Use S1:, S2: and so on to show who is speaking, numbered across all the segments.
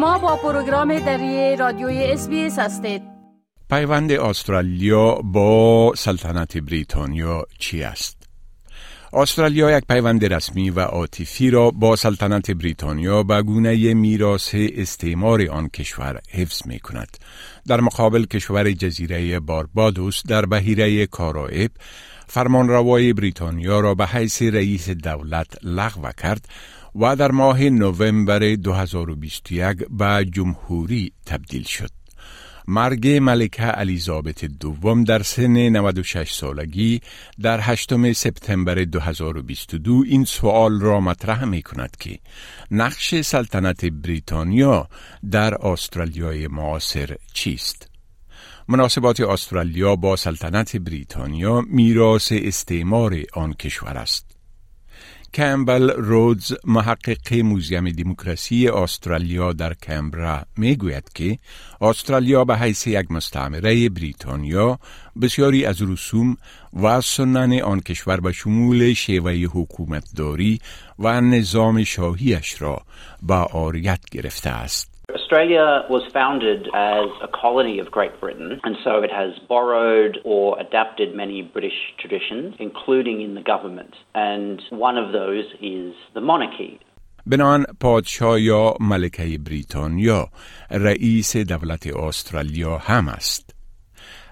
S1: شما با پروگرام دری رادیوی اس هستید
S2: پیوند استرالیا با سلطنت بریتانیا چی است؟ استرالیا یک پیوند رسمی و عاطفی را با سلطنت بریتانیا به گونه میراث استعمار آن کشور حفظ می کند. در مقابل کشور جزیره باربادوس در بهیره کارائب فرمانروای بریتانیا را به حیث رئیس دولت لغو کرد و در ماه نوامبر 2021 به جمهوری تبدیل شد. مرگ ملکه الیزابت دوم در سن 96 سالگی در 8 سپتامبر 2022 این سوال را مطرح می کند که نقش سلطنت بریتانیا در استرالیای معاصر چیست؟ مناسبات استرالیا با سلطنت بریتانیا میراث استعمار آن کشور است. کمبل رودز محقق موزیم دموکراسی استرالیا در کمبرا می گوید که استرالیا به حیث یک مستعمره بریتانیا بسیاری از رسوم و سنن آن کشور به شمول شیوه حکومتداری و نظام شاهیش را به آریت گرفته است.
S3: Australia was founded as a colony of Great Britain, and so it has borrowed or adapted many British traditions, including in the government. And one of those is the monarchy.
S2: بنان پادشاه یا ملکه بریتانیا رئیس دولت استرالیا هم است.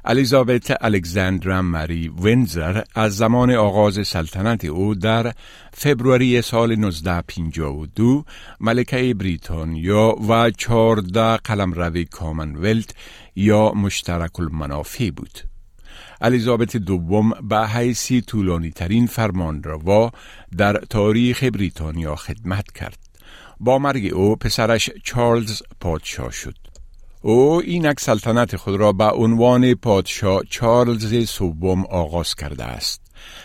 S2: الیزابت الکساندرا مری وینزر از زمان آغاز سلطنت او در فبروری سال 1952 ملکه بریتانیا و چهارده قلمرو کامنولت یا مشترک المنافع بود. الیزابت دوم به حیثی طولانی ترین فرمانروا در تاریخ بریتانیا خدمت کرد. با مرگ او پسرش چارلز پادشاه شد. او اینک سلطنت خود را به عنوان پادشاه چارلز سوم آغاز کرده است.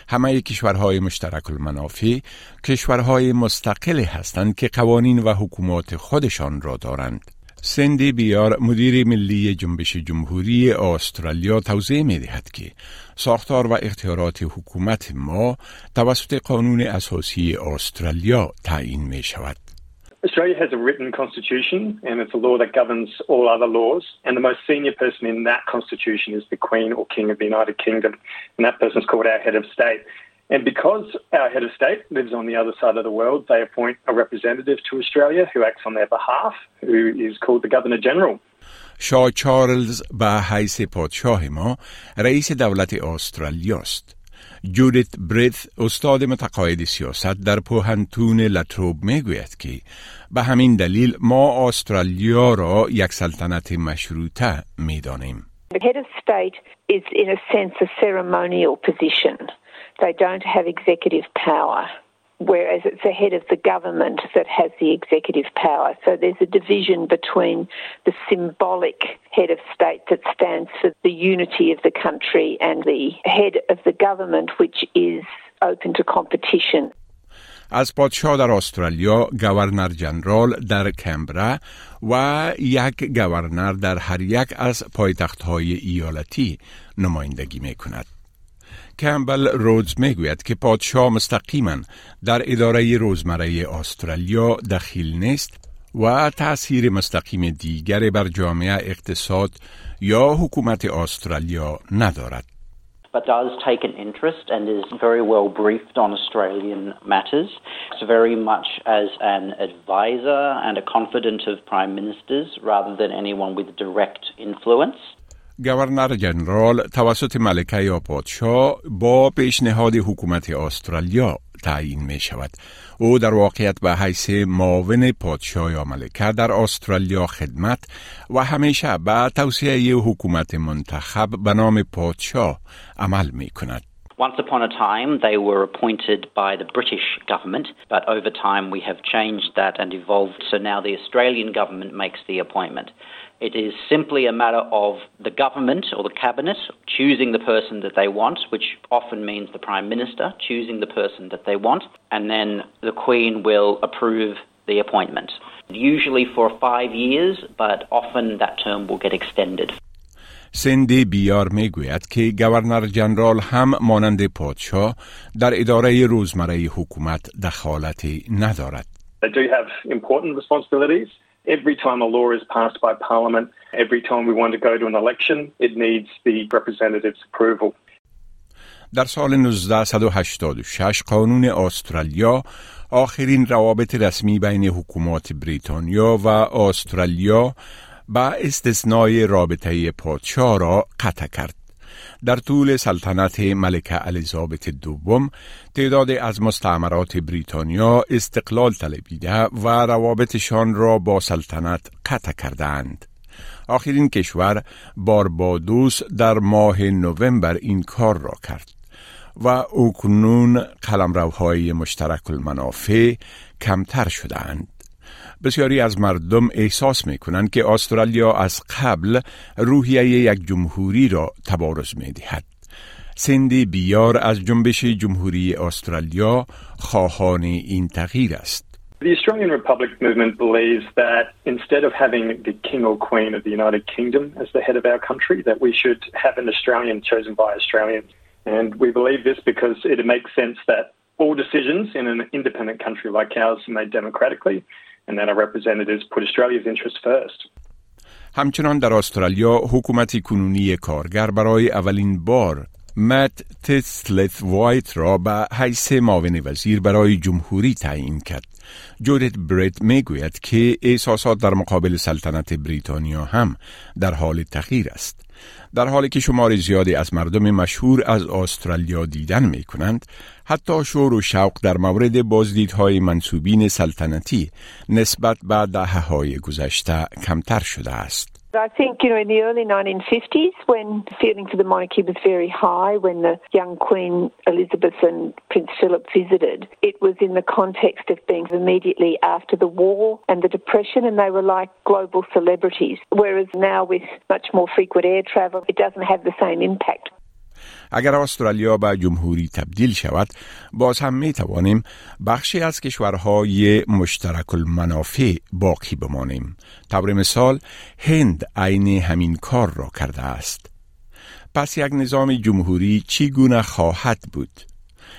S2: همه کشورهای مشترک المنافع کشورهای مستقل هستند که قوانین و حکومات خودشان را دارند. سندی بیار مدیر ملی جنبش جمهوری استرالیا توضیح می دهد که ساختار و اختیارات حکومت ما توسط قانون اساسی استرالیا تعیین می شود.
S4: Australia has a written constitution and it's a law that governs all other laws. And the most senior person in that constitution is the Queen or King of the United Kingdom. And that person is called our head of state. And because our head of state lives on the other side of the world, they appoint a representative to Australia who acts on their behalf, who is called the Governor General.
S2: شاه چارلز به حیث پادشاه ما رئیس دولت استرالیاست. جودیت بریت استاد متقاعد سیاست در پوهنتون لتروب می‌گوید که به همین دلیل ما استرالیا را یک سلطنت مشروطه می‌دانیم.
S5: The head of state is in a sense a ceremonial position. They don't have executive power. whereas it's the head of the government that has the executive power. So there's a division between the symbolic head of state that stands for the unity of the country and the head of the government, which is open to competition.
S2: از پادشاه در استرالیا گورنر جنرال در کمبرا و یک گورنر در هر یک از پایتخت های ایالتی نمایندگی می کند. کمبل رودز می‌گوید که پادشاه مستقیما در اداره روزمره استرالیا دخیل نیست و تأثیر مستقیم دیگر بر جامعه اقتصاد یا حکومت استرالیا ندارد.
S3: but does take an interest and is very well briefed on Australian matters. It's very much as an advisor and a confidant of prime ministers rather than anyone with direct influence.
S2: گورنر جنرال توسط ملکه یا پادشاه با پیشنهاد حکومت استرالیا تعیین می شود. او در واقعیت به حیث معاون پادشاه یا ملکه در استرالیا خدمت و همیشه به توصیه حکومت منتخب به نام پادشاه عمل می کند.
S3: Once upon a time, they were appointed by the British government, but over time we have changed that and evolved. So now the Australian government makes the appointment. It is simply a matter of the government or the cabinet choosing the person that they want, which often means the Prime Minister choosing the person that they want, and then the Queen will approve the appointment. Usually for five years, but often that term will get extended.
S2: سندی بیار میگوید که گورنر جنرال هم مانند پادشاه در اداره روزمره حکومت دخالتی ندارد.
S4: They do have important responsibilities Every time a law is passed by Parliament, every time we want to go to an election, it needs the representative's approval.
S2: در سال 1986 قانون استرالیا آخرین روابط رسمی بین حکومات بریتانیا و استرالیا با استثنای رابطه پادشاه را قطع کرد. در طول سلطنت ملکه الیزابت دوم تعداد از مستعمرات بریتانیا استقلال طلبیده و روابطشان را با سلطنت قطع کردند. آخرین کشور باربادوس در ماه نوامبر این کار را کرد و اکنون قلمروهای مشترک المنافع کمتر شدند. بسیاری از مردم احساس می کنند که استرالیا از قبل روحیه یک جمهوری را تبارز می دهد. سندی بیار از جنبش جمهوری استرالیا خواهان این تغییر است.
S4: The Australian Republic movement believes that instead of having the King or Queen of the United Kingdom as the head of our country, that we should have an Australian chosen by Australians. And we believe this because it makes sense that all decisions in an independent country like ours are made democratically and that our representatives put Australia's interests first.
S2: همچنان در استرالیا حکومت کنونی کارگر برای اولین بار مت تسلت وایت را به حیث معاون وزیر برای جمهوری تعیین کرد. جودت برید می‌گوید که احساسات در مقابل سلطنت بریتانیا هم در حال تغییر است. در حالی که شمار زیادی از مردم مشهور از استرالیا دیدن می کنند، حتی شور و شوق در مورد بازدیدهای منصوبین سلطنتی نسبت به دهه های گذشته کمتر شده است.
S5: I think, you know, in the early 1950s, when feeling for the monarchy was very high, when the young Queen Elizabeth and Prince Philip visited, it was in the context of being immediately after the war and the Depression, and they were like global celebrities. Whereas now, with much more frequent air travel, it doesn't have the same impact.
S2: اگر استرالیا به جمهوری تبدیل شود باز هم می توانیم بخشی از کشورهای مشترک المنافع باقی بمانیم. طور مثال هند عین همین کار را کرده است. پس یک نظام جمهوری چگونه خواهد بود؟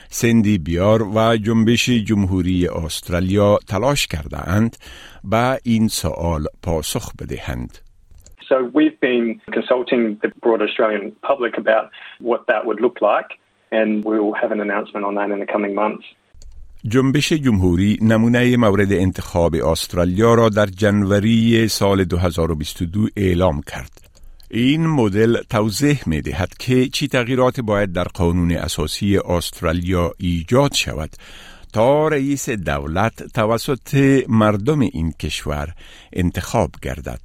S2: سندی بیار و جنبش جمهوری استرالیا تلاش کرده اند به این سوال پاسخ بدهند.
S4: So we've been consulting the broad Australian public about what that would look like, and we will have an announcement on that in the coming months.
S2: جنبش جمهوری نمونه مورد انتخاب استرالیا را در جنوری سال 2022 اعلام کرد. این مدل توضیح می دهد که چی تغییرات باید در قانون اساسی استرالیا ایجاد شود تا رئیس دولت توسط مردم این کشور انتخاب گردد.